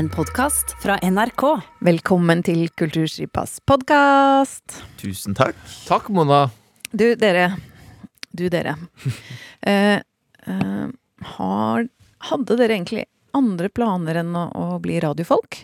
En podkast fra NRK. Velkommen til Kulturskipas podkast. Tusen takk. Takk, Mona. Du, dere. Du, dere. Eh, eh, har, hadde dere egentlig andre planer enn å, å bli radiofolk?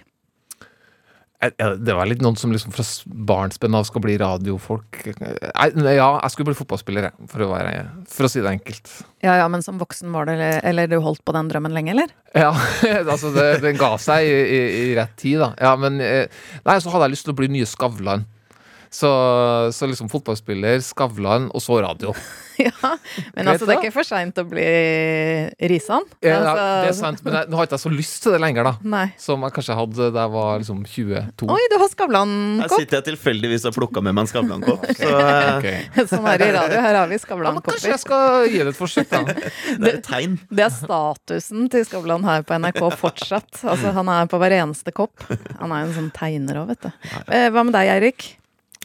Det var litt noen som liksom fra barnsben av skal bli radiofolk. Nei, ja, jeg skulle bli fotballspiller, for å, være, for å si det enkelt. Ja ja, men som voksen var det Eller, du holdt på den drømmen lenge, eller? Ja, altså det, den ga seg i, i, i rett tid, da. Ja, men eh, Nei, så hadde jeg lyst til å bli nye Skavlan. Så, så liksom fotballspiller, Skavlan, og så radio. ja, Men altså, det er ikke for seint å bli Risan? Ja, altså, det er sant, men jeg, nå har ikke jeg så lyst til det lenger, da. Nei. Som jeg kanskje hadde da jeg var liksom 22. Oi, du har Skavlan-kopp! Her sitter jeg tilfeldigvis og plukka med meg en Skavlan-kopp. Så okay. Sånn er det i radio. Her har vi Ja, men kanskje jeg skal gi det et forsøk, da. det er et tegn. Det er statusen til Skavlan her på NRK fortsatt. Altså, han er på hver eneste kopp. Han er en sånn tegner òg, vet du. Eh, Hva med deg, Eirik?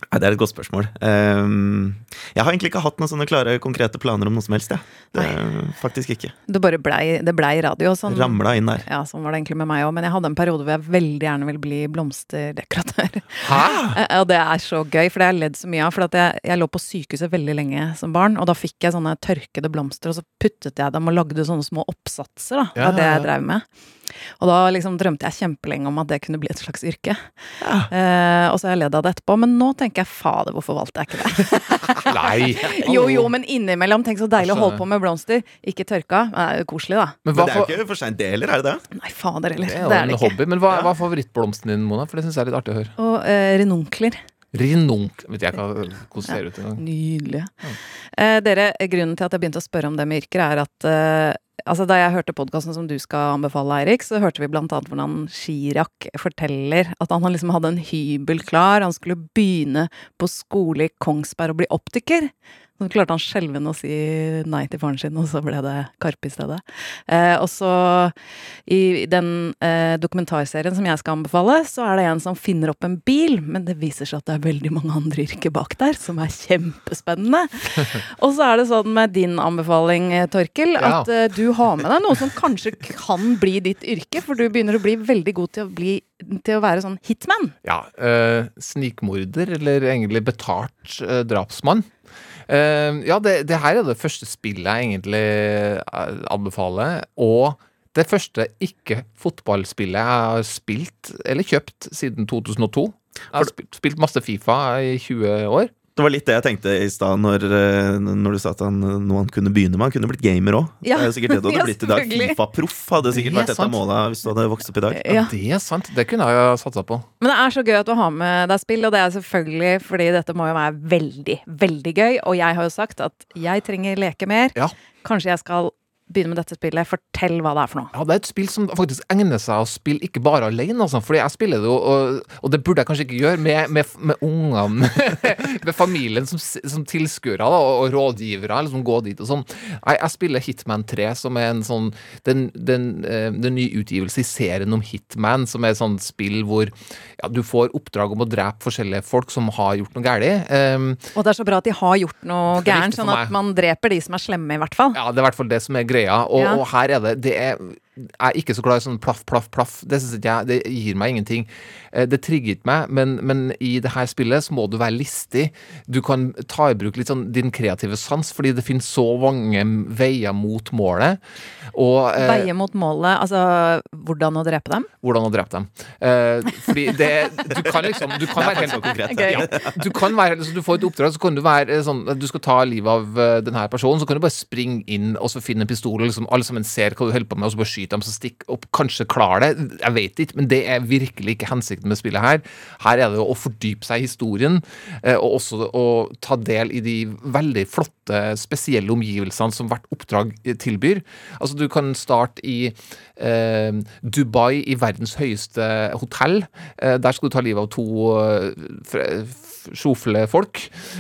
Nei, det er et godt spørsmål. Ehm, jeg har egentlig ikke hatt noen sånne klare, konkrete planer om noe som helst. Ja. Det, faktisk ikke. Det bare blei, det blei radio. Sånn, Ramla inn der. ja, sånn var det egentlig med meg òg. Men jeg hadde en periode hvor jeg veldig gjerne ville bli blomsterdekoratør. Hæ? Eh, Og det er så gøy, for det har jeg ledd så mye av. For at jeg, jeg lå på sykehuset veldig lenge som barn, og da fikk jeg sånne tørkede blomster, og så puttet jeg dem og lagde sånne små oppsatser. da. Det Ja, var det ja, jeg ja. drev med. Og da liksom drømte jeg kjempelenge om at det kunne bli et slags yrke. Eh, og så har jeg ledd av det etterpå, men nå tenker jeg fader, hvorfor valgte jeg ikke det? Nei. jo, jo, men innimellom, tenk så deilig å holde på med blomster. Ikke tørka, det er jo koselig, da. Men Men det er jo ikke for seint, det heller, er det det? Nei, fader heller. det Det er jo er en det ikke. hobby. Men hva, hva er favorittblomsten din, Mona? For det syns jeg er litt artig å høre. Og eh, renonkler. Rinunk. Vet jeg hva hvordan det ser ut engang. Nydelige. Eh, dere, grunnen til at jeg begynte å spørre om det med yrker, er at eh, altså da jeg hørte podkasten som du skal anbefale, Eirik, så hørte vi blant annet hvordan Chirag forteller at han liksom hadde en hybel klar. Han skulle begynne på skole i Kongsberg og bli optiker. Så klarte han skjelvende å si nei til faren sin, og så ble det Karpe i stedet. Eh, og så i den eh, dokumentarserien som jeg skal anbefale, så er det en som finner opp en bil, men det viser seg at det er veldig mange andre yrker bak der, som er kjempespennende. og så er det sånn med din anbefaling, eh, Torkel, at eh, du har med deg noe som kanskje kan bli ditt yrke, for du begynner å bli veldig god til å, bli, til å være sånn hitman. Ja. eh, snikmorder, eller egentlig betalt eh, drapsmann. Eh, ja, det, det her er det første spillet jeg egentlig eh, anbefaler. Og det første ikke-fotballspillet jeg har spilt eller kjøpt siden 2002. Jeg har spilt, spilt masse Fifa i 20 år. Det var litt det jeg tenkte i stad når, eh, når du sa at han, noe han kunne begynne med. Han kunne blitt gamer òg. Ja. Det er jo sikkert det du Ja, hadde blitt i dag. Fifa-proff hadde sikkert Det er vært et av måla hvis du hadde vokst opp i dag. Ja. Det er sant. Det kunne jeg satsa på. Men det er så gøy at du har med deg spill, og det er selvfølgelig fordi dette må jo være veldig, veldig gøy. Og jeg har jo sagt at jeg trenger leke mer. Ja. Kanskje jeg skal begynne med dette spillet. Fortell hva det er for noe. Ja, det er et spill som faktisk egner seg å spille ikke bare alene, altså. Fordi jeg spiller det jo, og, og det burde jeg kanskje ikke gjøre, med, med, med ungene, med familien som, som tilskuere og, og rådgivere, liksom gå dit og sånn. Jeg, jeg spiller Hitman 3, som er en sånn den, den, eh, den nye utgivelse i serien om Hitman, som er et sånt spill hvor ja, du får oppdrag om å drepe forskjellige folk som har gjort noe galt. Um, Og det er så bra at de har gjort noe gærent, sånn at man dreper de som er slemme, i hvert fall. Ja, det er i hvert fall det som er greia. Og, Ja. og her er det Det er jeg er ikke så glad i sånn plaff, plaff, plaff. Det synes ikke jeg Det gir meg ingenting. Eh, Det trigger ikke meg, men, men i det her spillet så må du være listig. Du kan ta i bruk litt sånn din kreative sans, fordi det finnes så mange veier mot målet. Og veier mot målet, altså hvordan å drepe dem. hvordan å drepe dem. Eh, fordi det Du kan liksom Du kan Det er være helt så konkret. Ja, du kan være, så du får et oppdrag, så kan du være eh, sånn Du skal ta livet av eh, denne personen, så kan du bare springe inn og så finne en pistol, liksom alle sammen ser hva du holder på med, og så bare skyte dem, som stikker opp. Kanskje klarer det. Jeg vet ikke, men det er virkelig ikke hensikten med spillet her. Her er det å fordype seg i historien, eh, og også å ta del i de veldig flotte, spesielle omgivelsene som hvert oppdrag eh, tilbyr. Altså, du kan starte i eh, Dubai, i verdens høyeste hotell. Eh, der skal du ta livet av to eh, sjofle folk.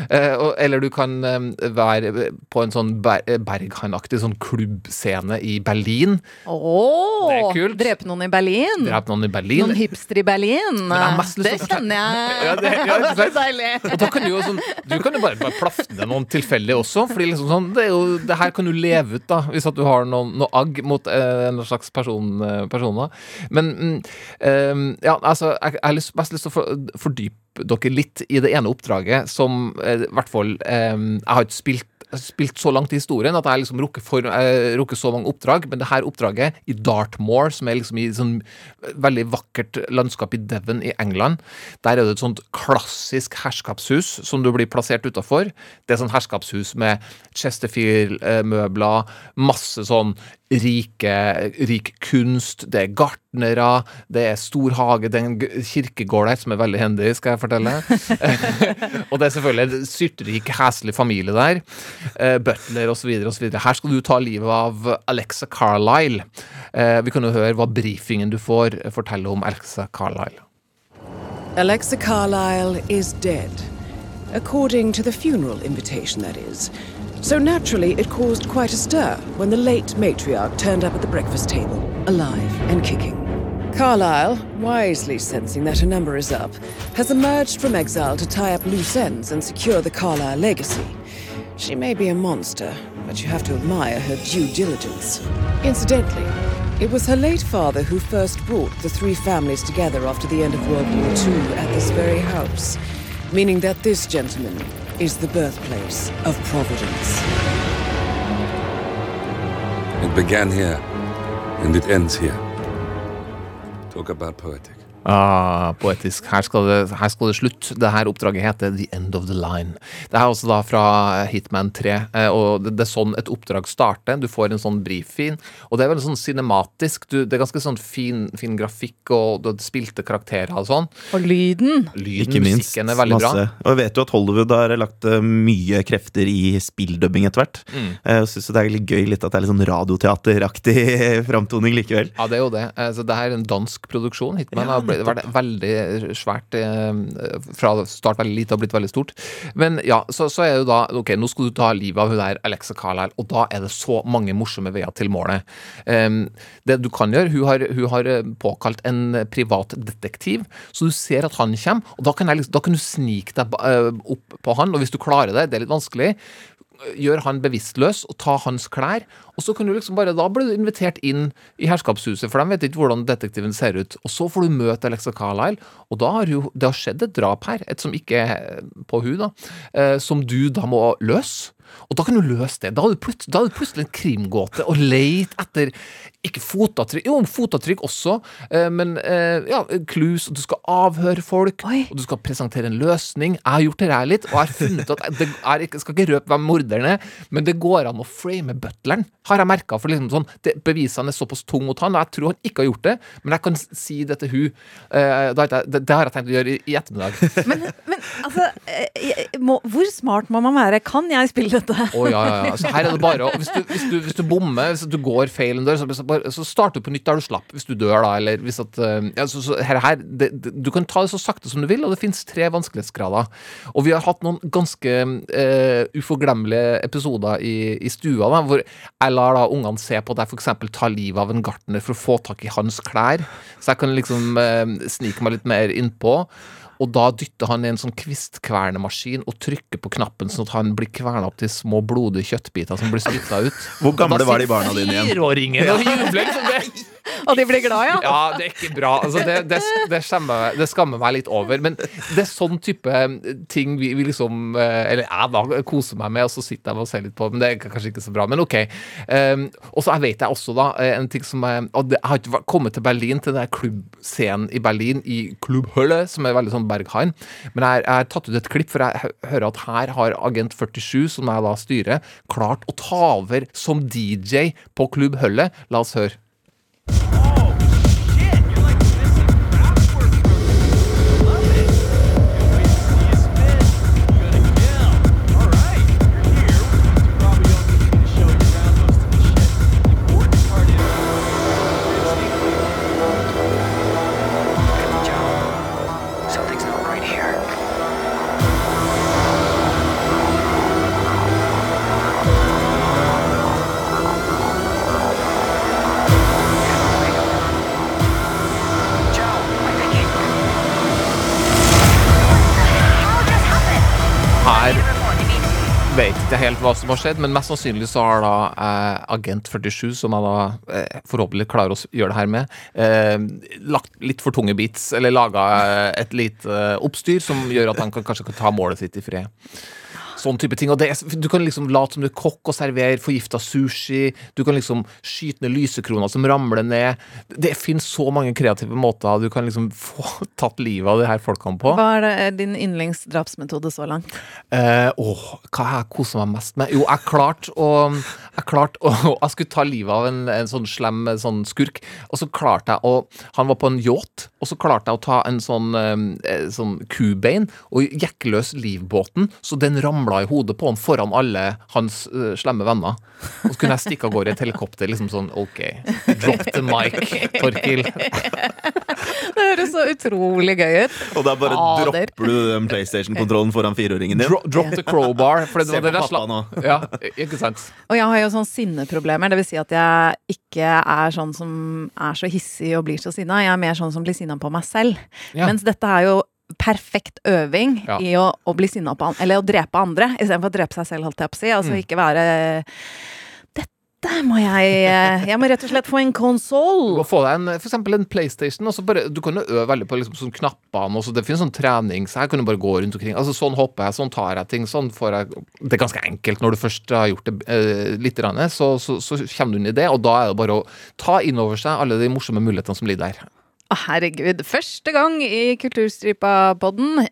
Eh, eller du kan eh, være på en sånn ber Berghain-aktig sånn klubbscene i Berlin. Oh, Det er kult. Drepe noen i Berlin? Drepe noen i Berlin. Noen hipster i Berlin? Det kjenner jeg. Ja, det- ja, ikke sant? Deilig. Og da kan du jo sånn Du kan jo bare, bare plafte ned noen tilfeldig også. Fordi liksom sånn Det, er jo, det her kan du leve ut, da, hvis at du har noen, noe agg mot eh, en slags person, eh, personer. Men mm, eh, ja, altså, jeg, jeg har mest lyst til å fordype dere litt i det ene oppdraget som eh, i hvert fall eh, Jeg har ikke spilt spilt så langt i historien at jeg liksom rukker, for, eh, rukker så mange oppdrag, men det her oppdraget i Dartmoor, som er liksom i sånn veldig vakkert landskap i Devon i England, der er det et sånt klassisk herskapshus som du blir plassert utafor. Det er sånn herskapshus med Chesterfield-møbler, masse sånn rike, rik kunst, det er gartnere, det er stor hage, det er en kirkegård der som er veldig hendig, skal jeg fortelle. og det er selvfølgelig en syrterik, heslig familie der. Uh, butler osv. osv. Her skal du ta livet av Alexa Carlisle. Uh, vi kan jo høre hva brifingen du får, eh, fortelle om Alexa Carlisle. Alexa Carlyle is dead. According to the funeral invitation, that is. So naturally, it caused quite a stir when the late matriarch turned up at the breakfast table, alive and kicking. Carlyle, wisely sensing that her number is up, has emerged from exile to tie up loose ends and secure the Carlyle legacy. She may be a monster, but you have to admire her due diligence. Incidentally, it was her late father who first brought the three families together after the end of World War II at this very house, meaning that this gentleman is the birthplace of Providence. It began here, and it ends here. Talk about poetic. Ah, poetisk. Her skal, det, her skal det slutt. Det her oppdraget heter The End of the Line. Det er altså da fra Hitman 3, eh, og det, det er sånn et oppdrag starter. Du får en sånn briefing, og det er veldig sånn cinematisk. Du, det er ganske sånn fin, fin grafikk, og du spilte karakterer og sånn. Og lyden. Lyden, Ikke minst. musikken er veldig bra. Og jeg vet jo at Hollywood har lagt eh, mye krefter i spilldubbing etter hvert. Mm. Jeg syns det er litt gøy litt at det er litt sånn radioteateraktig framtoning likevel. Ja, det er jo det. Eh, Så det her er en dansk produksjon. Hitman Ja, har blitt, vært veldig svært eh, fra start veldig lite og blitt veldig stort. Men ja, så, så er det jo da Ok, nå skal du ta livet av hun der Alexa Carlisle, og da er det så mange morsomme veier til målet. Um, det du kan gjøre, hun har, hun har eh, påkalt en privat detektiv, så du ser at han kommer, og da kan, jeg, liksom- da kan du snike deg eh, opp på han, og hvis du klarer det, det er litt vanskelig, gjør han bevisstløs og ta hans klær. Og så kan du liksom bare, Da blir du invitert inn i herskapshuset, for de vet ikke hvordan detektiven ser ut. Og så får du møte Alexa Carlisle, og da har jo det har skjedd et drap her, et som ikke er på hun da, eh, som du da må løse. Og da kan du løse det. Da det er det plutselig en krimgåte å leite etter ikke fotavtrykk, jo, fotavtrykk også, eh, men eh, ja, clues, og du skal avhøre folk, Oi. og du skal presentere en løsning. Jeg har gjort det her litt, og jeg har funnet at det er Jeg skal ikke røpe hvem morderen er, men det går an å frame butleren, har jeg merka. For liksom sånn, det, bevisene er såpass tung mot han, og jeg tror han ikke har gjort det, men jeg kan si det til hun. Eh, har det, det har jeg tenkt å gjøre i, i ettermiddag. Men, men altså, må, hvor smart må man være? Kan jeg spille dette? Oh, ja, ja. Så her er det bare Hvis du, hvis du, hvis du bommer, hvis du går feil en dør, så, så, starter du på nytt der du slapp, hvis du dør, da, eller hvis at eh, ja, så, så her, her det, Du kan ta det så sakte som du vil, og det finnes tre vanskelighetsgrader. Og vi har hatt noen ganske uh, uforglemmelige episoder i, i stua, da, hvor jeg lar da ungene se på at jeg f.eks. tar livet av en gartner for å få tak i hans klær, så jeg kan liksom uh, snike meg litt mer innpå. Og da dytter han i en sånn kvistkvernemaskin og trykker på knappen sånn at han blir kverna opp til små blodige kjøttbiter som blir spytta ut. Hvor gamle var de barna dine igjen? Fireåringer og jubler liksom det. Og de blir glad, ja? Ja, det er ikke bra. Altså, det, det, det, skammer, det skammer meg litt over. Men det er sånn type ting vi, vi liksom eh, Eller jeg da koser meg med, og så sitter jeg og ser litt på, men det er kanskje ikke så bra. Men ok. Um, og så vet jeg også, da, eh, en ting som er og Jeg har ikke kommet til Berlin, til den klubbscenen i Berlin, i Klubb Hølle, som er veldig sånn Berghain. Men jeg, har tatt ut et klipp, for jeg hø- hører at her har Agent 47, som jeg da styrer, klart å ta over som DJ på Klubb Hølle. La oss høre. Helt hva som har skjedd, men mest sannsynlig så har da eh, Agent 47, som jeg da eh, forhåpentlig klarer å gjøre det her med, eh, lagt litt for tunge beats, eller laga eh, et lite eh, oppstyr som gjør at han kan, kanskje kan ta målet sitt i fred. Sånn type ting. Og det er, du kan liksom late som du er kokk og servere forgifta sushi. Du kan liksom skyte ned lysekroner som ramler ned. Det finnes så mange kreative måter du kan liksom få tatt livet av de her folkene på. Hva er det, er din yndlingsdrapsmetode så langt? Eh, åh, hva har jeg kosa meg mest med? Jo, jeg klarte å Jeg klarte å Jeg skulle ta livet av en, en sånn slem sånn skurk, og så klarte jeg å Han var på en yacht, og så klarte jeg å ta en sånn, eh, sånn kubein og jekke løs livbåten, så den ramla i hodet på han foran alle hans uh, slemme venner. Og så kunne jeg stikke av gårde i et helikopter, liksom sånn OK, drop the mic, Torkil. Det høres så utrolig gøy ut. Og da bare Fader. dropper du den PlayStation-kontrollen foran fireåringen din. Dro, drop the crowbar. For det, Se på det, pappa nå. Ja, ikke sant? Og jeg har jo sånn sinneproblemer. Det vil si at jeg ikke er sånn som er så hissig og blir så sinna. Jeg er mer sånn som blir sinna på meg selv. Ja. Mens dette er jo perfekt øving Ja. i å, å bli sinna på andre, Eller å drepe andre, istedenfor å drepe seg selv, holdt jeg på å si. Altså ikke være Dette må jeg eh, Jeg må rett og slett få en Du må få deg en, for eksempel en PlayStation. Og så bare, du kan jo øve veldig på liksom, sånn knappene. og så Det finnes sånn trening, så her kan du bare gå rundt omkring. Altså Sånn hopper jeg, sånn tar jeg ting. sånn får jeg, Det er ganske enkelt når du først har gjort det eh, litt, så, så, så kommer du inn i det. Og da er det bare å ta inn over seg alle de morsomme mulighetene som ligger der. Herregud. Første gang i Kulturstripa-podden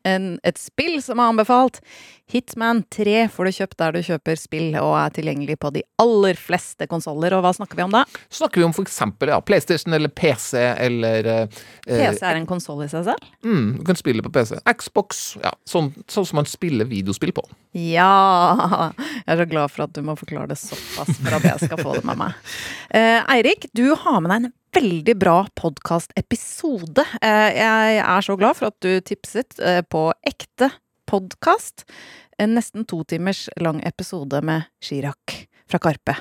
et spill som er anbefalt. Hitman 3 får du kjøpt der du kjøper spill, og er tilgjengelig på de aller fleste konsoller. Og hva snakker vi om da? Snakker vi om for eksempel ja, PlayStation eller PC eller eh, PC er en konsoll i seg selv? mm, Du kan spille på PC. Xbox. ja, Sånn, sånn som man spiller videospill på. Ja! Jeg er så glad for at du må forklare det såpass for at jeg skal få det med meg. Eh, Eirik, du har med deg en veldig bra podkastepisode. Eh, jeg er så glad for at du tipset eh, på ekte podkast. En nesten to timers lang episode med Chirag fra Karpe.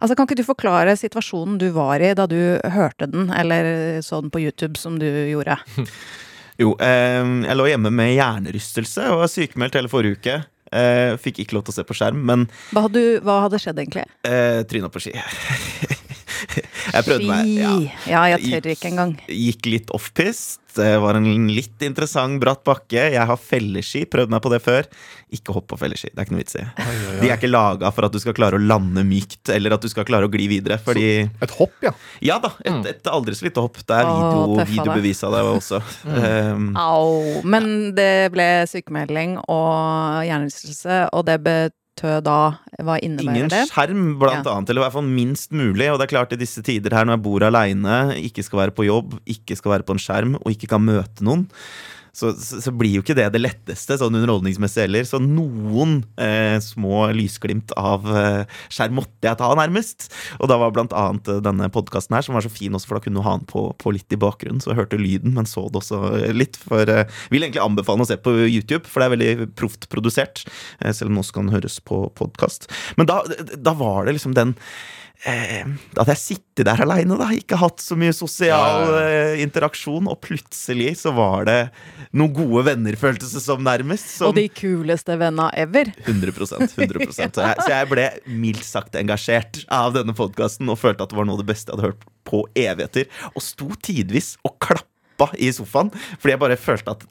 Altså, Kan ikke du forklare situasjonen du var i da du hørte den, eller så den på YouTube som du gjorde? Jo, eh, jeg lå hjemme med hjernerystelse og var sykemeldt hele forrige uke. Eh, fikk ikke lov til å se på skjerm, men Hva hadde, hva hadde skjedd, egentlig? eh, tryna på ski. jeg prøvde meg. Ja. Ja, jeg tør ikke engang. Gikk litt offpist. Det var en litt interessant bratt bakke. Jeg har felleski, prøvd meg på det før. Ikke hopp på felleski. Det er ikke noe vits i. De er ikke laga for at du skal klare å lande mykt, eller at du skal klare å gli videre. Fordi Et hopp, ja. Ja da, et, et aldri så lite hopp. Det er video, Åh, videobevis av det også. Um, Au. Men det ble sykemelding og hjernerystelse, og det betød da Hva innebærer Ingen det? skjerm, blant annet. Eller i hvert fall minst mulig. Og det er klart i disse tider her når jeg bor aleine, ikke skal være på jobb, ikke skal være på en skjerm og ikke kan møte noen, så, så, så blir jo ikke det det letteste sånn underholdningsmessig heller. Så noen eh, små lysglimt av eh, skjerm måtte jeg ta, nærmest. Og da var blant annet eh, denne podkasten her, som var så fin også, for da kunne du ha den på, på litt i bakgrunnen. Så jeg hørte lyden, men så det også eh, litt. For eh, vil egentlig anbefale å se på YouTube, for det er veldig proft produsert. Eh, selv om det også kan høres på podkast. Men da, da var det liksom den Eh, da jeg sitter der aleine, da. Ikke hatt så mye sosial Ja, ja, eh, interaksjon. Og plutselig så var det noen gode venner, føltes det som nærmest. Som Og de kuleste venna ever. 100% 100 så, jeg, så jeg ble mildt sagt engasjert av denne podkasten og følte at det var noe av det beste jeg hadde hørt på evigheter. Og sto tidvis og klappa i sofaen, fordi jeg bare følte at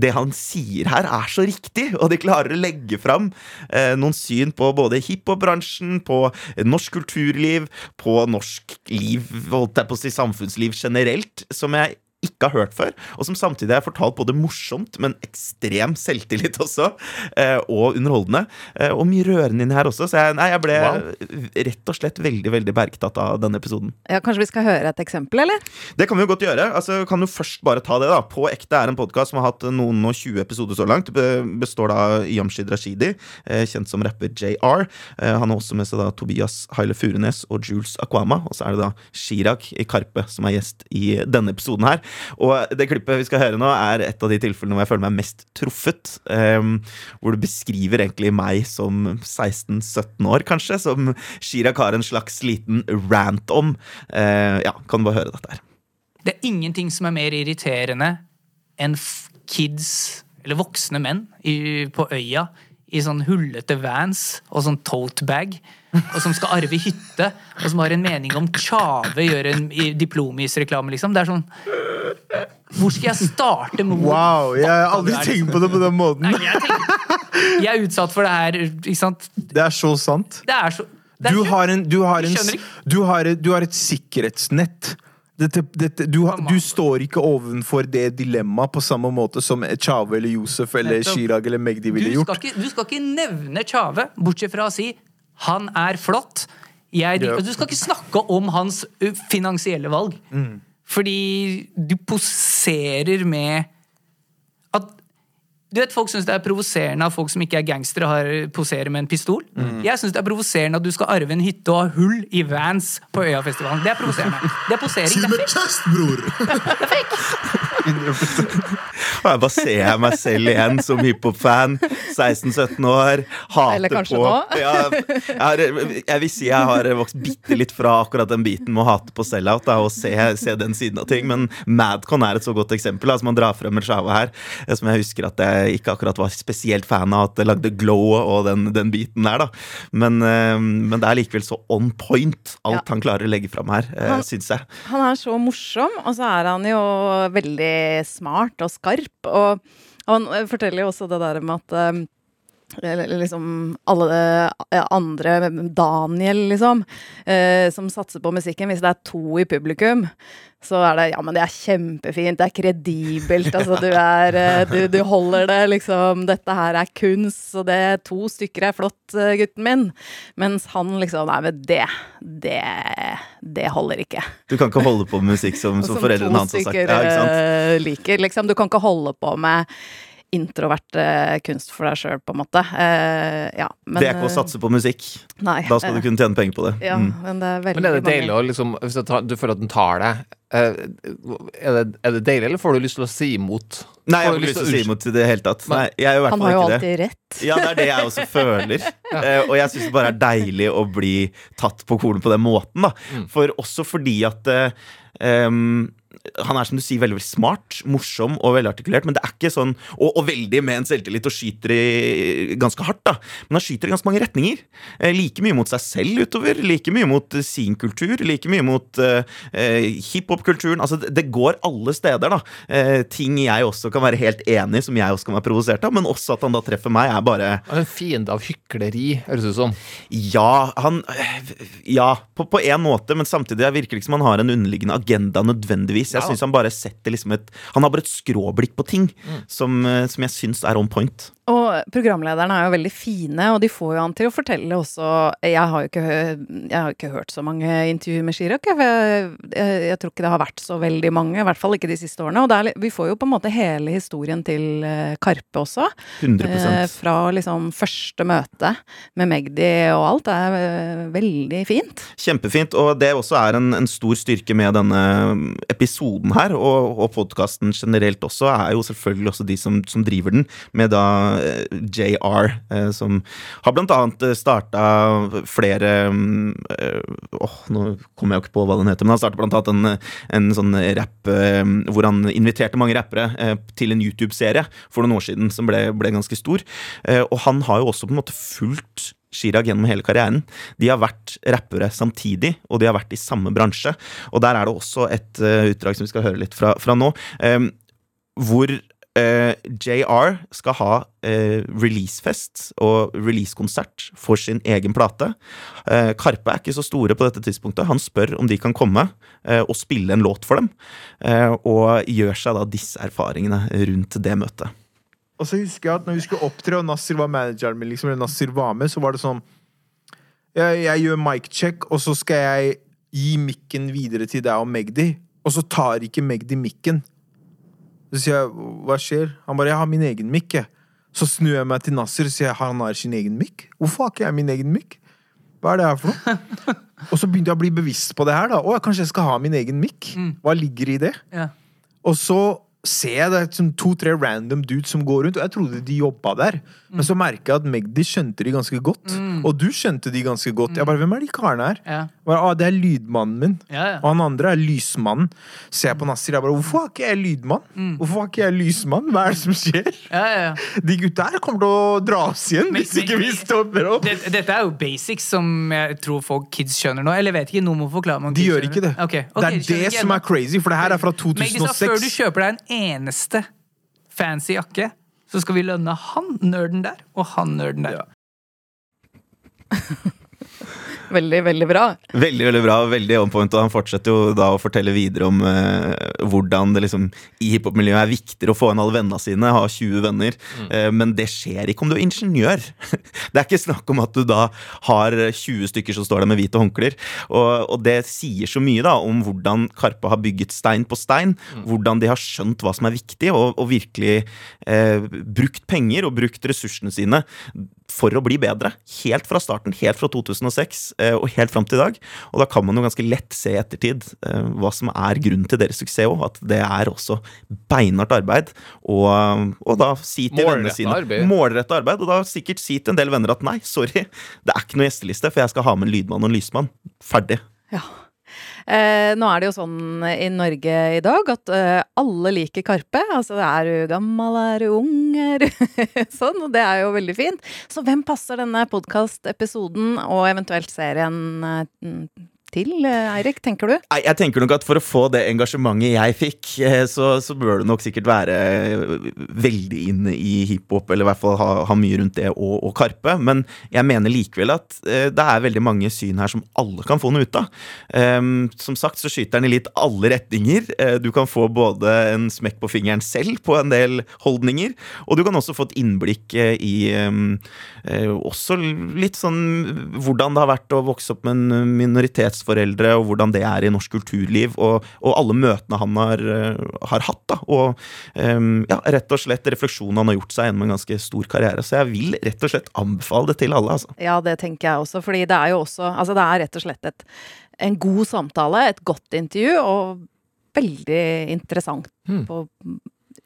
det han sier her, er så riktig. Og de klarer å legge fram eh, noen syn på både hiphop-bransjen, på norsk kulturliv, på norsk liv, holdt jeg på å si samfunnsliv generelt, som jeg ikke har hørt før, og som samtidig er fortalt både morsomt, men ekstrem selvtillit også, eh, og underholdende. Eh, og mye rørende inni her også, så jeg, nei, jeg ble rett og slett veldig veldig bergtatt av denne episoden. Ja, Kanskje vi skal høre et eksempel, eller? Det kan vi jo godt gjøre. altså Kan jo først bare ta det da På ekte er en podkast som har hatt noen og 20 episoder så langt. Består da av Yamshid Rashidi, eh, kjent som rapper JR. Han har også med seg da Tobias Haile Furunes og Jules Akwama. Og så er det da Chirag i Karpe som er gjest i denne episoden her. Og det klippet vi skal høre nå, er et av de tilfellene hvor jeg føler meg mest truffet. Um, hvor du beskriver egentlig meg som 16-17 år, kanskje, som Chirag har en slags liten rant om. Uh, ja, kan du bare høre dette her. Det er ingenting som er mer irriterende enn kids, eller voksne menn, i, på øya i sånn hullete vans og sånn tote bag, og som skal arve hytte, og som har en mening om Tjave gjør en diplomis-reklame, liksom. Det er sånn Hvor skal jeg starte med hvor Wow, jeg har aldri tenkt på det på den måten. Nei, jeg, tenker, jeg er utsatt for det her, ikke sant? Det er så sant. Det er så det er Du har, en, du, har en, du, har et, du har et sikkerhetsnett. Dette, dette, du, du står ikke ovenfor det dilemmaet på samme måte som Chave eller Josef eller. Chirag eller Magdi ville gjort. ikke, du skal ikke nevne Tjave, bortsett fra å si han er flott. Jeg, Du skal ikke snakke om hans finansielle valg. Mm. Fordi du poserer med at du vet, Folk syns det er provoserende at folk som ikke er gangstere, har poserer med en pistol. Mm. Jeg syns det er provoserende at du skal arve en hytte og ha hull i Vans på Øyafestivalen. Det er provoserende. Det er posering. Det er fake. Og jeg bare ser meg selv igjen som hiphop-fan. 16-17 år. Hater Eller kanskje på nå. ja, jeg, har, jeg vil si jeg har vokst bitte litt fra akkurat den biten med å hate på sell-out da, og se, se den siden av ting. Men Madcon er et så godt eksempel. Altså, man drar frem Rshava her, eh, som jeg husker at jeg ikke akkurat var spesielt fan av at det lagde glow og den, den biten der. da men, eh, men det er likevel så on point, alt Ja. han klarer å legge fram her, eh, syns jeg. Han er så morsom, og så er han jo veldig smart og skarp. Og han forteller jo også det der med at eh, eller liksom alle andre, Daniel liksom, eh, som satser på musikken. Hvis det er to i publikum, så er det ja, men det er kjempefint, det er kredibelt. Altså, du, er, eh, du, du holder det, liksom. Dette her er kunst, og det to stykker er flott, eh, gutten min. Mens han liksom Nei, men det, det, det holder ikke. Du kan ikke holde på med musikk som, som, Som foreldrene hans har sagt. Ja, ikke sant? eh, liker. Liksom. Du kan ikke holde på med introvert kunst for deg sjøl, på en måte. Eh, ja, men, det er ikke å satse på musikk. Nei. Da skal du kunne tjene penger på det. Ja, Mm. men det er veldig Men er det mange- deilig å liksom Hvis tar, du føler at den tar deg eh, er, det, er det deilig, eller får du lyst til å si imot? Nei, jeg har ikke lyst til å si imot i det hele tatt. Nei, er Han har jo det. alltid rett. Ja, det er det jeg også føler. Eh, og jeg syns det bare er deilig å bli tatt på kornet på den måten. da For også fordi at uh, em, han er som du sier veldig, veldig smart, morsom og velartikulert. Men det er ikke sånn Og, og veldig med en selvtillit og skyter i, ganske hardt. da Men han skyter i ganske mange retninger. Eh, like mye mot seg selv utover. Like mye mot eh, sin kultur. Like mye mot eh, eh, hiphop-kulturen. Altså, det, det går alle steder, da. Eh, ting jeg også kan være helt enig i, som jeg også kan være provosert av. Men også at han da treffer meg, er bare en fiende av hykleri, høres det ut som. Ja, han Ja, på, på en måte, men samtidig virker det ikke som han har en underliggende agenda nødvendigvis. Jeg Ja. synes Han bare setter liksom et Han har bare et skråblikk på ting som, eh, som jeg syns er on point. Og programlederne er jo veldig fine, og de får jo han til å fortelle også Jeg har jo ikke, jeg har ikke hørt så mange intervjuer med Chirag, jeg, for jeg, jeg, jeg tror ikke det har vært så veldig mange. I hvert fall ikke de siste årene. Og det er, vi får jo på en måte hele historien til eh, Karpe også. 100 Eh, fra liksom første møte med Magdi og alt. Det er eh, veldig fint. Kjempefint. Og det også er en, en stor styrke med denne episoden her, og, og podkasten generelt også, er jo selvfølgelig også de som, som driver den, med da eh, JR, eh, som har blant annet starta flere eh, Åh, nå kommer jeg jo ikke på hva den heter, men han starta blant annet en, en sånn rapp eh, hvor han inviterte mange rappere eh, til en YouTube-serie for noen år siden som ble, ble ganske stor. Eh, og han har jo også på en måte fulgt Chirag gjennom hele karrieren. De har vært rappere samtidig, og de har vært i samme bransje. Og der er det også et eh, utdrag som vi skal høre litt fra, fra nå, eh, hvor eh, JR skal ha uh, releasefest og releasekonsert for sin egen plate. Uh, Karpe er ikke så store på dette tidspunktet. Han spør om de kan komme og spille en låt for dem, og gjør seg da disse erfaringene rundt det møtet. Og så husker jeg at når vi skulle opptre, og Nasir var manageren min, liksom, Nasser var med, så var det sånn Jeg, jeg gjør mic check, og så skal jeg gi mikken videre til deg og Magdi, og så tar ikke Magdi mikken. Så sier jeg hva skjer? Han bare jeg har min egen mikk, jeg. Så snur jeg meg til Nasser og sier han har sin egen mikk. Hvorfor har ikke jeg min egen mikk? Hva er det her for noe? og så begynte jeg å bli bevisst på det her. da Å, kanskje jeg skal ha min egen mikk? Hva ligger i det? Ja. Og så ser jeg det sånn to-tre random dudes som går rundt, og jeg trodde de jobba der. Men så merker jeg at Magdi skjønte de ganske godt. Og du skjønte de ganske godt. Jeg bare, Hvem er de karene her? Ja. Bare, ah, det er lydmannen min. Ja, ja. Og han andre er lysmannen. Ser jeg på Nasir, jeg bare Hvorfor har ikke jeg lydmann? Mm. Hvorfor har ikke jeg lysmann? Hva er det som skjer? Ja, ja, ja. De gutta her kommer til å dra oss igjen Men- hvis ikke vi stopper opp. Dette, dette er jo basics som jeg tror folk kids skjønner nå. Eller vet ikke, noen må forklare meg De gjør ikke det. Okay. Okay, det er det som er crazy, for det her er fra Maggie sa før du kjøper deg en eneste fancy jakke, så skal vi lønne han nerden der og han nerden der. Veldig, veldig bra. Veldig veldig bra, veldig on point, og han fortsetter jo da å fortelle videre om eh, hvordan det liksom i hiphop-miljøet er viktigere å få inn alle vennene sine, ha 20 venner, eh, men det skjer ikke om du er ingeniør. Det er ikke snakk om at du da har 20 stykker som står der med hvite håndklær, og, og det sier så mye da om hvordan Karpe har bygget stein på stein, hvordan de har skjønt hva som er viktig, og, og virkelig eh, brukt penger og brukt ressursene sine for å bli bedre. Helt fra starten, helt fra 2006 eh, og helt fram til i dag. Og da kan man jo ganske lett se i ettertid eh, hva som er grunnen til deres suksess òg. At det er også beinhardt arbeid. Og, og da si til vennene sine arbeid. Målrettet arbeid. Og da sikkert si til en del venner at nei, sorry, det er ikke noe gjesteliste, for jeg skal ha med en lydmann og en lysmann. Ferdig. Ja. Eh, nå er det jo sånn i Norge i dag at eh, alle liker Karpe. Altså er du gammel, er du ung, er du sånn, og det er jo veldig fint. Så hvem passer denne podkastepisoden og eventuelt serien eh, til, eh, Eirik, tenker du? Nei, jeg tenker nok at For å få det engasjementet jeg fikk, eh, så, så bør du nok sikkert være eh, veldig inne i hiphop, eller i hvert fall ha, ha mye rundt det og, og Karpe. Men jeg mener likevel at det er veldig mange syn her som alle kan få noe ut av. Um, som sagt så skyter den i litt alle retninger. Du kan få både en smekk på fingeren selv på en del holdninger, og du kan også få et innblikk i um, også litt sånn hvordan det har vært å vokse opp med en minoritetsforeldre, og hvordan det er i norsk kulturliv, og, og alle møtene han har, eh, har hatt. da, Og um, ja, rett og slett refleksjonen han har gjort seg gjennom en ganske stor karriere. Så jeg vil rett og slett anbefale det til alle. altså. Ja, det tenker jeg også, fordi det er jo også Altså, det er rett og slett et, en god samtale, et godt intervju, og veldig interessant Hmm. på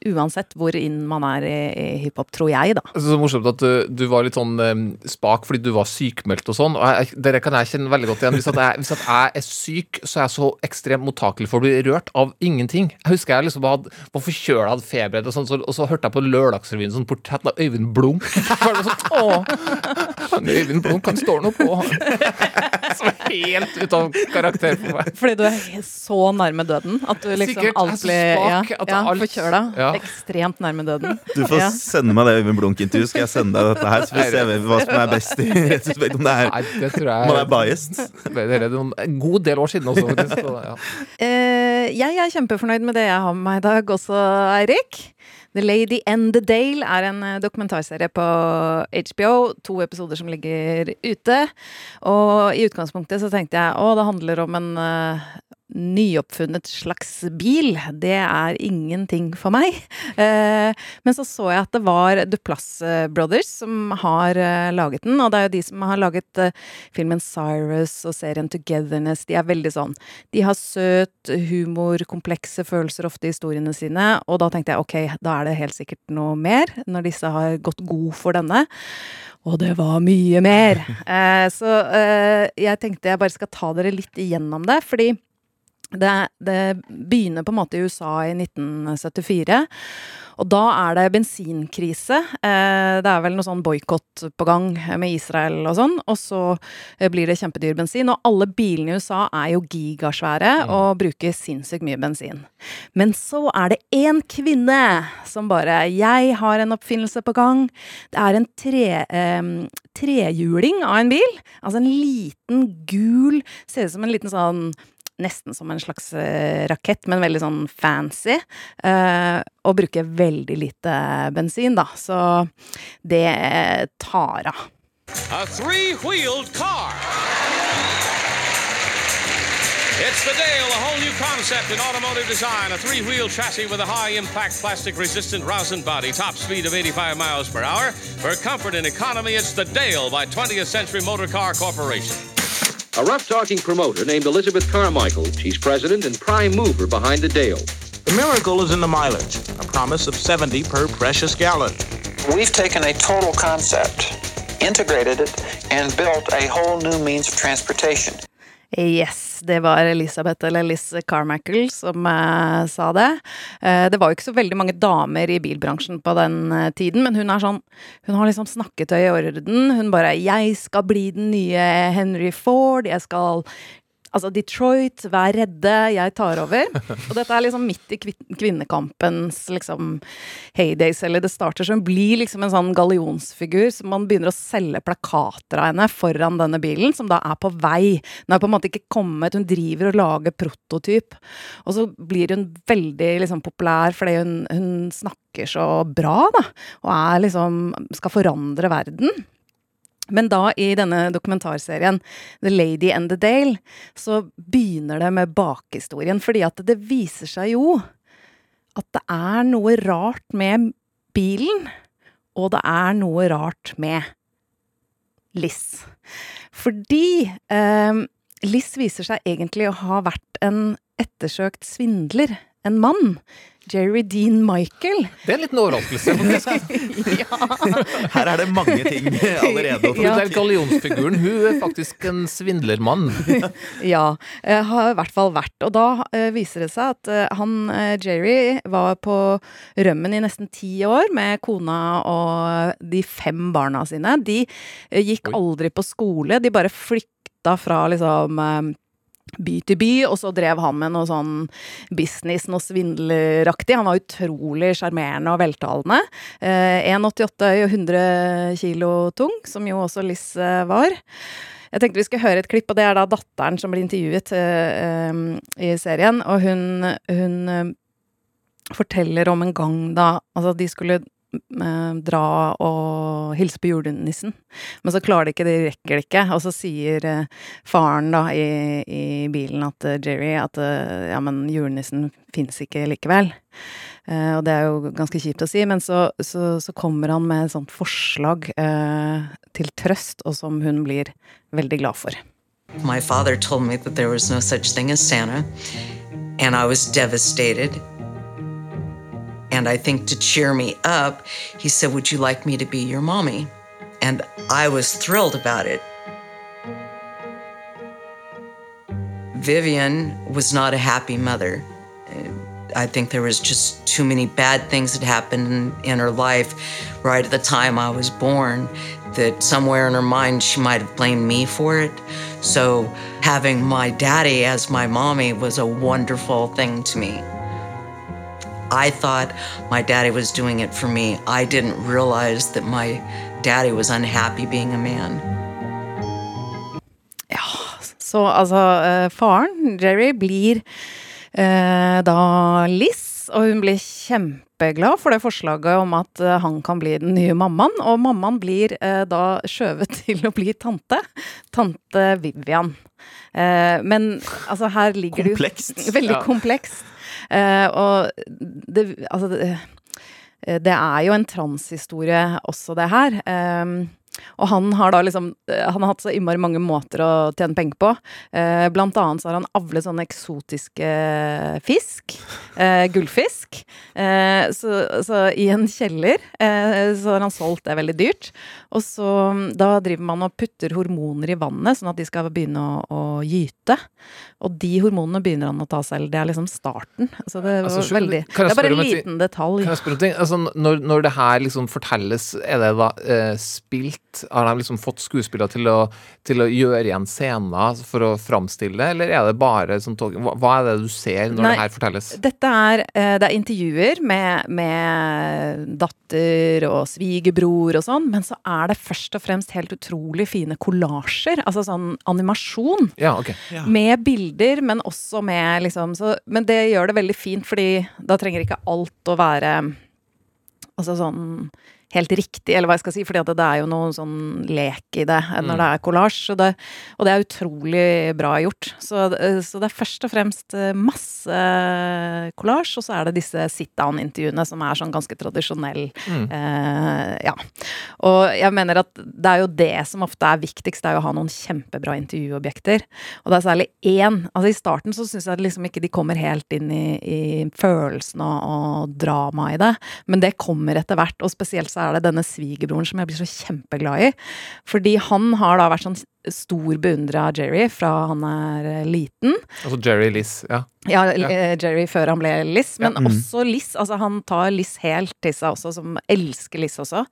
Uansett hvor inn man er i, i hiphop, tror jeg, da. Altså, Så morsomt at du, du var litt sånn um, spak fordi du var sykmeldt og sånn. og jeg, Dere kan jeg kjenne veldig godt igjen. Hvis, jeg, hvis jeg er syk, så er jeg så ekstremt mottakelig for å bli rørt av ingenting. Jeg husker jeg liksom hadde, var forkjøla, hadde feber, og, sånn, så, og så hørte jeg på Lørdagsrevyen sånn portrett av Øyvind Blunk. Det sånn, Øyvind Blunk, han står nå på. Som er helt ute av karakter for meg. Fordi du er så nærme døden at du liksom Sikkert. Jeg er så svak. ja, at ja, alt- forkjøla. Ja. Ekstremt nærme døden. Du får Ja. sende meg det Øyvind Blunk-intervjuet, skal jeg sende deg dette her. Så får vi se hva som er best i retrospekt. Om det er, Nei, det tror man er biased. Det er noen, en god del år siden også, faktisk. Så, ja. uh, jeg er kjempefornøyd med det jeg har med meg i dag også, Eirik. The Lady and the Dale er en eh, dokumentarserie på HBO. To episoder som ligger ute. Og i utgangspunktet så tenkte jeg å, det handler om en eh, nyoppfunnet slags bil. Det er ingenting for meg. Eh, men så så jeg at det var Duplass Brothers som har eh, laget den. Og det er jo de som har laget eh, filmen Cyrus og serien Togetherness. De er veldig sånn de har søt humor, komplekse følelser ofte i historiene sine, og da tenkte jeg ok, da er det helt sikkert noe mer, når disse har gått god for denne. Og det var mye mer. Eh, så eh, jeg tenkte jeg bare skal ta dere litt igjennom det, fordi det, det begynner på en måte i USA i 1974. Og da er det bensinkrise. Eh, det er vel noe sånn boikott på gang med Israel og sånn. Og så eh, blir det kjempedyr bensin. Og alle bilene i USA er jo gigasvære og bruker sinnssykt mye bensin. Men så er det én kvinne som bare 'Jeg har en oppfinnelse på gang'. Det er en tre, eh, trehjuling av en bil. Altså en liten gul Ser ut som en liten sånn nesten som en slags eh, rakett, men veldig sånn fancy. eh, og bruker veldig lite bensin, da. Så det tar av. A three wheeled car. It's the Dale, a whole new concept in automotive design. A three wheel chassis with a high impact plastic resistant rosin body, top speed of 85 miles per hour. For comfort and economy, it's the Dale by 20th Century Motor Car Corporation. A rough talking promoter named Elizabeth Carmichael. She's president and prime mover behind the Dale. The miracle is in the mileage, a promise of 70 per precious gallon. We've taken a total concept, integrated it, and built a whole new means of transportation. Yes, det var Elisabeth eller Liz Carmackle som eh, sa det. Eh, det var jo ikke så veldig mange damer i bilbransjen på den eh, tiden, men hun er sånn Hun har liksom snakketøy i orden. Hun bare 'Jeg skal bli den nye Henry Ford. Jeg skal Altså Detroit, vær redde, jeg tar over. Og dette er liksom midt i kvinnekampens liksom heydays, eller det starter hun blir liksom en sånn gallionsfigur som man begynner å selge plakater av henne foran denne bilen, som da er på vei. Den er på en måte ikke kommet, hun driver og lager prototyp. Og så blir hun veldig liksom populær fordi hun, hun snakker så bra, da. Og er liksom skal forandre verden. Men da i denne dokumentarserien The Lady and the Dale, så begynner det med bakhistorien. Fordi at det viser seg jo at det er noe rart med bilen, og det er noe rart med Liss. Fordi eh, Liss viser seg egentlig å ha vært en ettersøkt svindler. En mann. Jerry Dean Michael. Det er en liten overraskelse. Her er det mange ting allerede. Ja. Gallionsfiguren, hun er faktisk en svindlermann. ja, eh, har i hvert fall vært. Og da eh, viser det seg at eh, han Jerry var på rømmen i nesten ti år med kona og de fem barna sine. De gikk aldri på skole, de bare flykta fra liksom by til by, og så drev han med noe sånn business, noe svindleraktig. Han var utrolig sjarmerende og veltalende. Eh, 1,88 høy og 100 kilo tung, som jo også Liss var. Jeg tenkte vi skulle høre et klipp, og det er da datteren som blir intervjuet eh, eh, i serien. Og hun, hun eh, forteller om en gang da Altså, de skulle dra og hilse på julenissen. Men så klarer de ikke, de rekker det ikke. Og så sier eh, faren da i, i bilen at eh, Jerry at eh, ja, men julenissen fins ikke likevel. Eh, og det er jo ganske kjipt å si, men så, så, så kommer han med et sånt forslag eh, til trøst, og som hun blir veldig glad for. My father told me that there was no such thing as Santa, and I was devastated. And I think to cheer me up, he said, Would you like me to be your mommy? And I was thrilled about it. Vivian was not a happy mother. I think there was just too many bad things that happened in her life right at the time I was born that somewhere in her mind she might have blamed me for it. So having my daddy as my mommy was a wonderful thing to me. I thought my daddy was doing it for me. I didn't realize that my daddy was unhappy being a man. Så altså, eh, faren, Jerry, blir eh, da Liss, og hun blir kjempeglad for det forslaget om at eh, han kan bli den nye mammaen. Og mammaen blir eh, da skjøvet til å bli tante. Tante Vivian. Eh, men altså, her ligger det jo Veldig Ja. komplekst. Eh, og det Altså, det, eh, det er jo en transhistorie også, det her. Eh, og han har da liksom eh, Han har hatt så innmari mange måter å tjene penger på. Eh, blant annet så har han avlet sånne eksotiske fisk. Eh, gullfisk. Eh, så, så i en kjeller eh, så har han solgt det veldig dyrt. Og så mm, da driver man og putter hormoner i vannet, sånn at de skal begynne å, å gyte. Og de hormonene begynner han å ta selv. Det er liksom starten. Så det, var Altså, veldig, det er bare en liten detalj. Kan jeg spørre om ting? Altså, når, når det her liksom fortelles, er det da eh, spilt? Har de liksom fått skuespillere til å, til å gjøre igjen scener for å framstille det, eller er det bare sånn. Hva, hva er det du ser når Nei, det her fortelles? Dette er, eh, det er intervjuer med, med datter og svigerbror og sånn, men så er det først og fremst helt utrolig fine kollasjer. Altså sånn animasjon. Ja, ok. Med bilder, men også med liksom så, Men det gjør det veldig fint, fordi da trenger ikke alt å være Altså sånn helt riktig, eller hva jeg skal si, fordi det er jo noe sånn lek i det når Mm. det er kollasj. Og, det- og det er utrolig bra gjort. Så, så det er først og fremst eh, masse kollasj, og så er det disse sit down-intervjuene som er sånn ganske tradisjonell. Mm. Eh, ja. Og jeg mener at det er jo det som ofte er viktigst, det er jo å ha noen kjempebra intervjuobjekter. Og det er særlig én. Altså I starten så syns jeg liksom ikke de kommer helt inn i, i følelsene og, og dramaet i det, men det kommer etter hvert. Og spesielt så er det denne svigerbroren som jeg blir så kjempeglad i. Fordi han har da vært sånn stor beundrer av Jerry fra han er eh, liten. Altså Jerry Liss, ja. Ja, eh, Jerry før han ble Liss, men Ja. Mm. også Liss. Altså, han tar Liss helt til seg også, som elsker Liss også.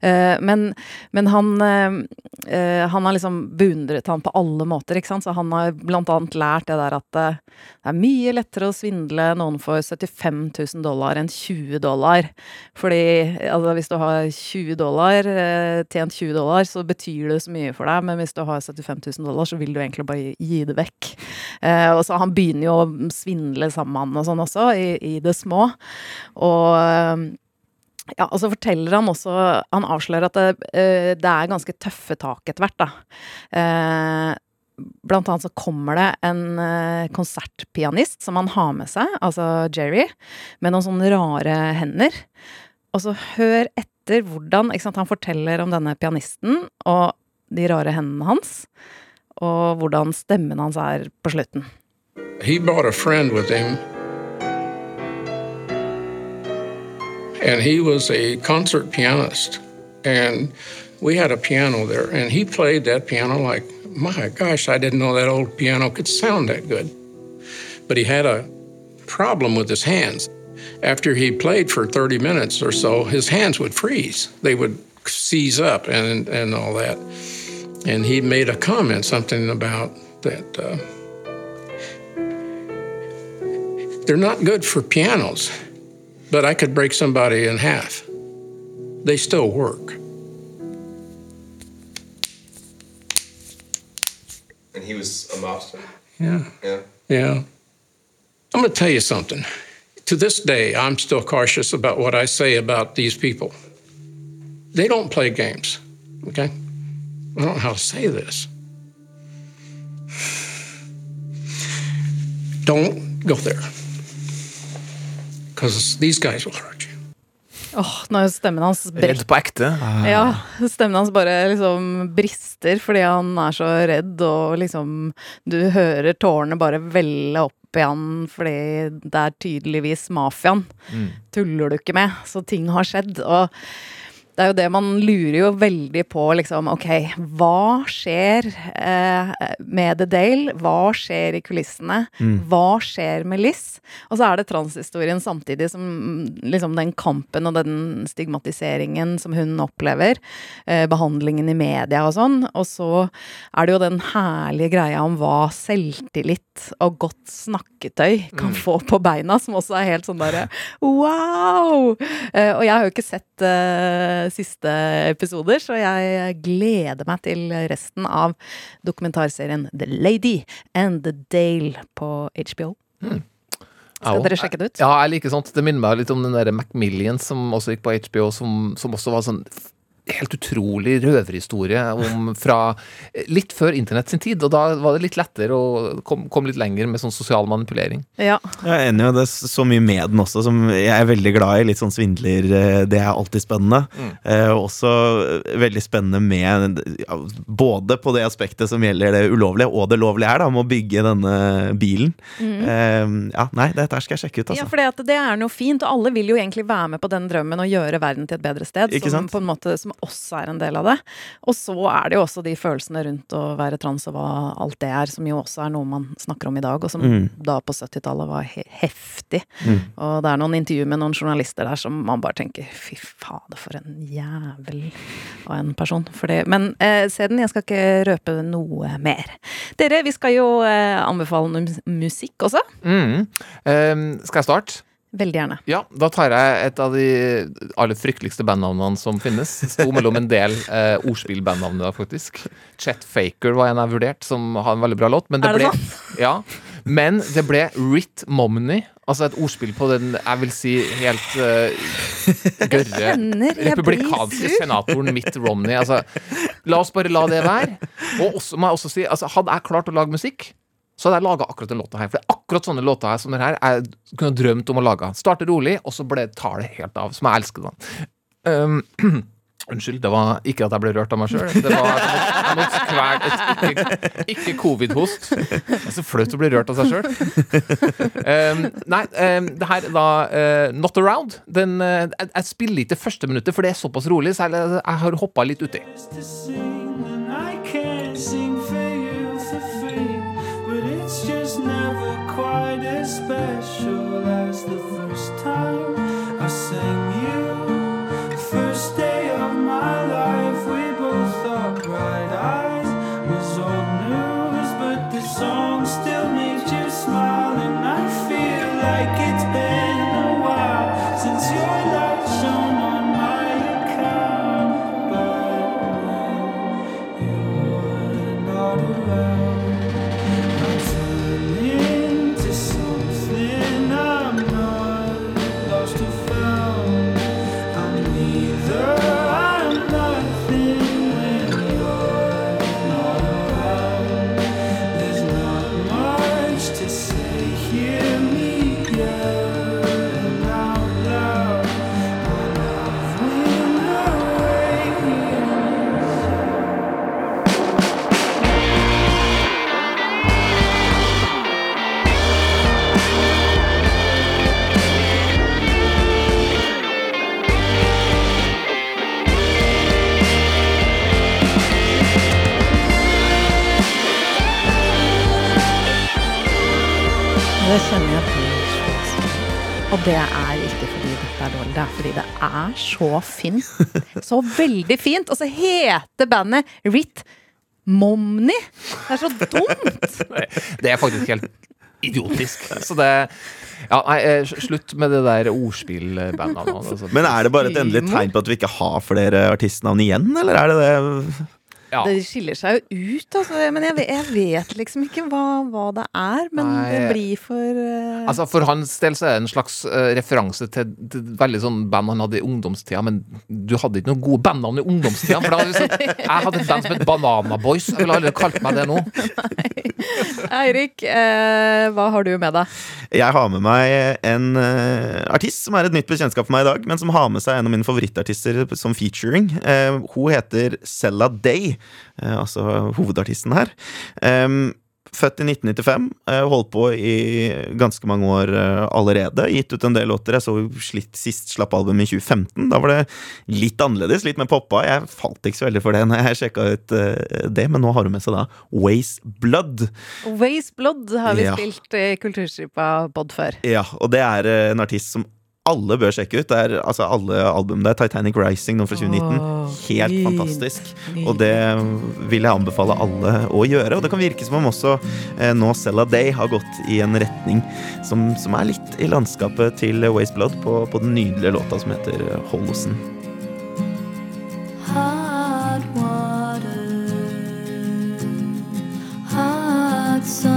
Eh, men, men han Han har liksom beundret han på alle måter, ikke sant. Så han har blant annet lært det der at det er mye lettere å svindle noen for 75 000 dollar enn 20 dollar. Fordi altså, hvis du har 20 dollar, tjent 20 dollar, så betyr det så mye for deg, men hvis du har 75 000 dollar, så vil du egentlig bare gi det vekk. Eh, og så han begynner jo å svindle sammen og sånn også, i, i det små. Og eh, ja, og så forteller han også Han avslører at det, eh, det er ganske tøffe tak etter hvert, da. Eh, Blant annet så kommer det en eh, konsertpianist som han har med seg, altså Jerry, med noen sånne rare hender. Og så hør etter hvordan sant, Han forteller om denne pianisten og de rare hendene hans, og hvordan stemmen hans er på slutten. He brought a friend with him, and he was a concert pianist. And we had a piano there, and he played that piano like, my gosh, I didn't know that old piano could sound that good. But he had a problem with his hands. After he played for 30 minutes or so, his hands would freeze. They would seize up and, and all that. And he made a comment, something about that. Uh, they're not good for pianos, but I could break somebody in half. They still work. And he was a mobster. Yeah. Yeah. Yeah. I'm going to tell you something. To this day, I'm still cautious about what I say about these people. They don't play games, okay? I don't know how to say this. Don't go there. Because these guys will hurt you. Åh, nå er jo stemmen hans Redd på ekte. Ja, stemmen hans bare liksom brister fordi han er så redd, og liksom Du hører tårene bare velle opp i han fordi det er tydeligvis mafiaen. Mm. Tuller du ikke med? Så ting har skjedd. Og det er jo det man lurer jo veldig på, liksom. Ok, hva skjer eh, med The Dale? Hva skjer i kulissene? Mm. Hva skjer med Liz? Og så er det transhistorien samtidig som mm, liksom den kampen og den stigmatiseringen som hun opplever. Eh, behandlingen i media og sånn. Og så er det jo den herlige greia om hva selvtillit og godt snakketøy kan Mm. få på beina, som også er helt sånn derre wow! Uh, og jeg har jo ikke sett uh, siste episoder, så jeg gleder meg til resten av dokumentarserien The Lady and The Dale på HBO. Skal dere sjekke det ut? Ja, jeg liker sånt. Det minner meg litt om den der Macmillian som også gikk på HBO, som, som også var sånn helt utrolig røverhistorie om fra litt før internett sin tid, og da var det litt lettere å komme kom litt lenger med sånn sosial manipulering. Ja. Jeg er enig, og det er så mye med den også som jeg er veldig glad i. Litt sånn svindler, eh, det er alltid spennende. Mm. Eh, også eh, veldig spennende med Både på det aspektet som gjelder det ulovlige, og det lovlige her, da, med å bygge denne bilen. Mm. Eh, ja, nei, dette skal jeg sjekke ut, Ja, altså. for det, det er noe fint, og alle vil jo egentlig være med på den drømmen og gjøre verden til et bedre sted. Ikke som sant? på en måte som også er en del av det. Og så er det jo også de følelsene rundt å være trans og hva alt det er, som jo også er noe man snakker om i dag, og som Mm. da på 70-tallet var he heftig. Mm. Og det er noen intervjuer med noen journalister der som man bare tenker fy fader, for en jævel av en person. For det, men eh, se den, jeg skal ikke røpe noe mer. Dere, vi skal jo eh, anbefale noe musikk også. Mm. Um, skal jeg starte? Veldig gjerne. Ja, da tar jeg et av de aller frykteligste bandnavnene som finnes. Sto mellom en del eh, ordspillbandnavn da, faktisk. Chet Faker var en jeg vurderte, som har en veldig bra låt. Men det Er det ble, ja, men det ble Rit Momney. Altså et ordspill på den jeg vil si helt uh, gørre republikanske senatoren Mitt Romney. Altså, la oss bare la det være. Og også, må jeg også si, altså, hadde jeg klart å lage musikk så hadde jeg laga akkurat den låta her. For det er akkurat sånne låter her som den her jeg kunne drømt om å lage. Starte rolig, og så ble, tar det helt av. Som jeg elsker den. Um, Unnskyld, det var ikke at jeg ble rørt av meg sjøl. Det var jeg måtte kvele et ikke, ikke covid-host. Det er så flaut å bli rørt av seg sjøl. Um, nei, um, det her er da uh, Not Around. Den, uh, jeg, jeg spiller ikke første minuttet, for det er såpass rolig, så jeg, jeg har hoppa litt uti. as special as the first time. Er så fint. Så veldig fint! Og så heter bandet Rit Momni. Det er så dumt! Det er faktisk helt idiotisk. Så det Ja, nei, eh, slutt med det der ordspillbandet nå. altså. Men er det bare et endelig tegn på at vi ikke har flere artistnavn igjen, eller er det det? Ja. Det skiller seg jo ut, altså. Men jeg vet, jeg vet liksom ikke hva, hva det er. Men Nei. det blir for uh... Altså For hans del så er det en slags uh, referanse til, til veldig sånn band han hadde i ungdomstida, men du hadde ikke noen gode bandnavn i ungdomstida. For da hadde liksom, jeg hadde et band som het Banana Boys. Jeg ville aldri kalt meg det nå. Eirik, eh, hva har du med deg? Jeg har med meg en eh, artist som er et nytt bekjentskap for meg i dag, men som har med seg en av mine favorittartister som featuring. Eh, hun heter Sella Day, altså hovedartisten her. Født i 1995, eh, holdt på i ganske mange år eh, allerede. Gitt ut en del låter. Jeg så slitt sist slapp album i 2015. Da var det litt annerledes, litt mer poppa. Jeg falt ikke så veldig for det når jeg sjekka ut eh, det, men nå har hun med seg da Waste Blood. Waste Blood har vi Ja. spilt i Kulturstripa Bod før. Ja, og det er eh, en artist som alle bør sjekke ut. Det er altså alle albumene Titanic Rising nå fra 2019. Helt fin. fantastisk. Og det vil jeg anbefale alle å gjøre. Og det kan virke som om også eh, nå Cella Day har gått i en retning som, som er litt i landskapet til Waste Blood på, på den nydelige låta som heter Holosen. Hollosen. Hot water, hot summer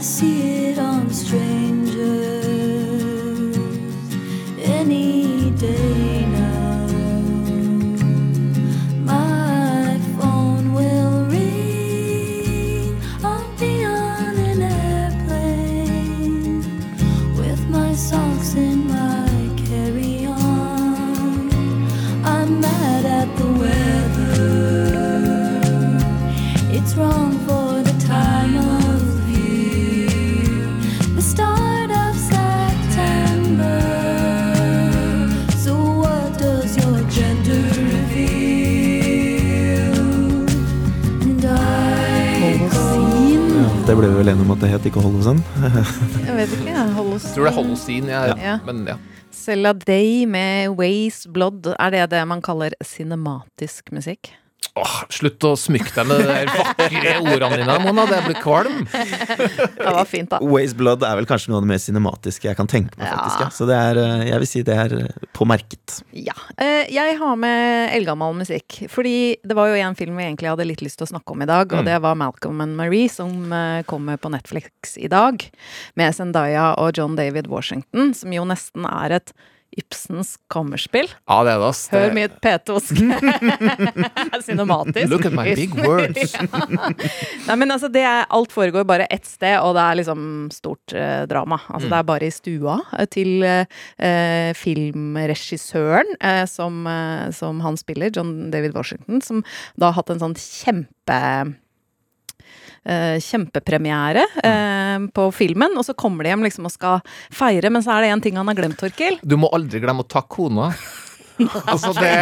see it Hollosen? Jeg vet ikke, jeg. Tror det er Holocene, ja, Ja. men ja. Cella Day med Ways Blood. Er det det man kaller cinematisk musikk? Åh, slutt å smykke deg med de der vakre ordene dine, Mona. Det blir kvalm. Det var fint, da. Ways Blood er vel kanskje noe av det mer cinematiske jeg kan tenke meg. faktisk ja. Så det er, eh, jeg vil si det er eh, på merket. Ja. Eh, Jeg har med eldgammel musikk. Fordi det var jo en film vi egentlig hadde litt lyst til å snakke om i dag, og Mm. det var Malcolm and Marie, som kommer på Netflix i dag. Med Zendaya og John David Washington, som jo nesten er et Ibsens kammerspill. Ja, det er det. Det- Hør mitt petosk. Cinematisk. Look at my big words. ja. Nei, men altså, det er, alt foregår bare ett sted, og det er liksom stort eh, drama. Altså, Mm. Det er bare i stua eh, til eh, filmregissøren eh, som, eh, som han spiller, John David Washington, som da har hatt en sånn kjempe kjempepremiere eh, på filmen, og så kommer de hjem liksom og skal feire, men så er det en ting han har glemt, Torkil. Du må aldri glemme å takke kona. altså, det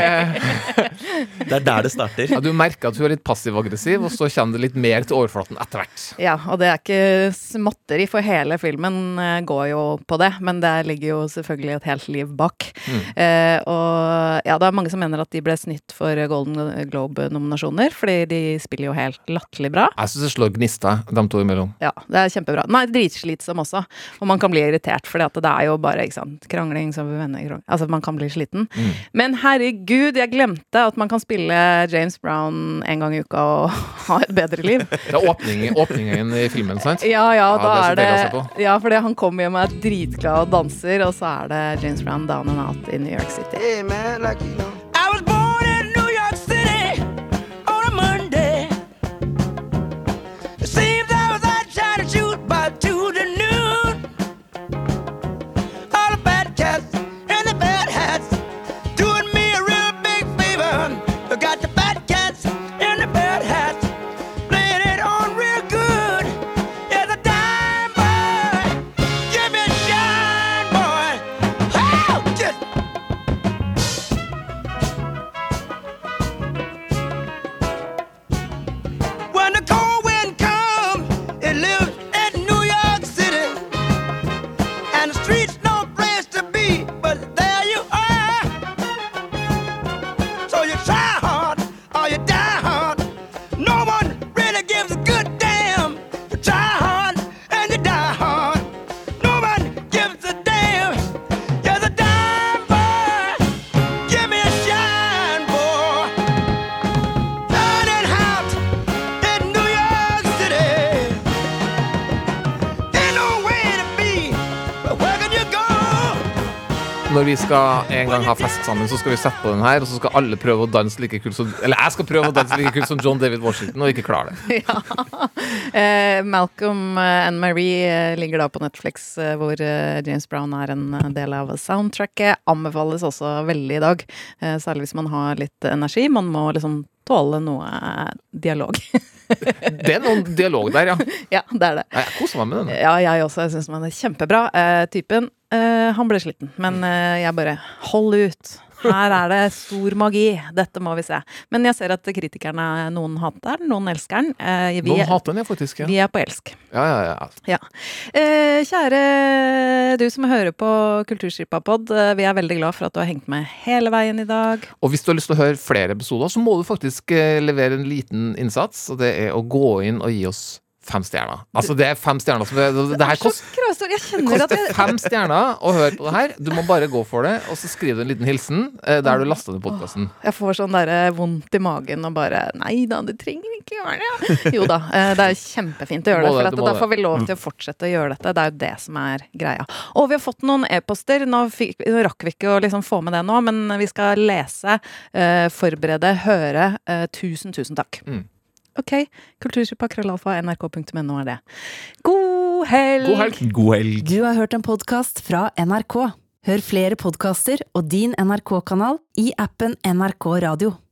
Det er der det starter. ja, Du merker at hun er litt passiv-aggressiv, og så kommer det litt mer til overflaten etter hvert. Ja, og det er ikke småtteri, for hele filmen eh, går jo på det, men der ligger jo selvfølgelig et helt liv bak. Mm. Eh, og ja, det er mange som mener at de ble snytt for Golden Globe-nominasjoner, fordi de spiller jo helt latterlig bra. Jeg syns det slår gnister, de to imellom. Ja, det er kjempebra. Nei, dritslitsom også. Og man kan bli irritert, fordi at det er jo bare ikke sant, krangling som venner krangling. Altså, man kan bli sliten. Mm. Men herregud, jeg glemte at man kan spille James Brown en gang i uka og ha et bedre liv. Det er åpningen, åpningen i filmen, sant? Ja, ja, da det er er det. Ja, fordi han kommer hjem og er dritglad og danser, og så er det James Brown down and out i New York City. Hey man, like you know. Skal en gang ha fest sammen, så skal vi sette på den her, og så skal alle prøve å danse like kult som Eller jeg skal prøve å danse like kult som John David Washington, og ikke klare det. Eh, Malcolm eh, and Marie eh, ligger da på Netflix, eh, hvor eh, James Brown er en eh, del av soundtracket. Anbefales også veldig i dag, eh, særlig hvis man har litt energi. Man må liksom tåle noe eh, dialog. Det er noen dialog der, ja. ja, det er det. Jeg koser meg med den. Ja, jeg også. Jeg syns den er kjempebra. Eh, typen, eh, han ble sliten, men eh, jeg bare hold ut. Her er det stor magi. Dette må vi se. Men jeg ser at kritikerne, noen hater den, noen elsker den. Eh, vi, Noen hater den, ja, faktisk. Ja. vi er på elsk. Ja, ja, ja. Ja. Eh, kjære du som hører på Kulturskipapod, eh, vi er veldig glad for at du har hengt med hele veien i dag. Og hvis du har lyst til å høre flere episoder, så må du faktisk eh, levere en liten innsats, og det er å gå inn og gi oss fem stjerner. Altså, det er fem stjerner som det, det her kost, Det koster fem stjerner å høre på det her. Du må bare gå for det, og så skriver du en liten hilsen eh, der du lasta ned podkasten. Jeg får sånn der eh, vondt i magen og bare Nei da, du trenger ikke gjøre det. Jo da, eh, det er kjempefint å gjøre det. For da får vi lov til å fortsette å gjøre dette. Det er jo det som er greia. Og vi har fått noen e-poster. Nå, nå rakk vi ikke å liksom få med det nå, men vi skal lese, eh, forberede, høre. Tusen, tusen takk. Mm. Ok. Kulturskippa er det. God helg! God helg! God helg. Du har hørt en podkast fra NRK. Hør flere podkaster og din NRK-kanal i appen NRK Radio.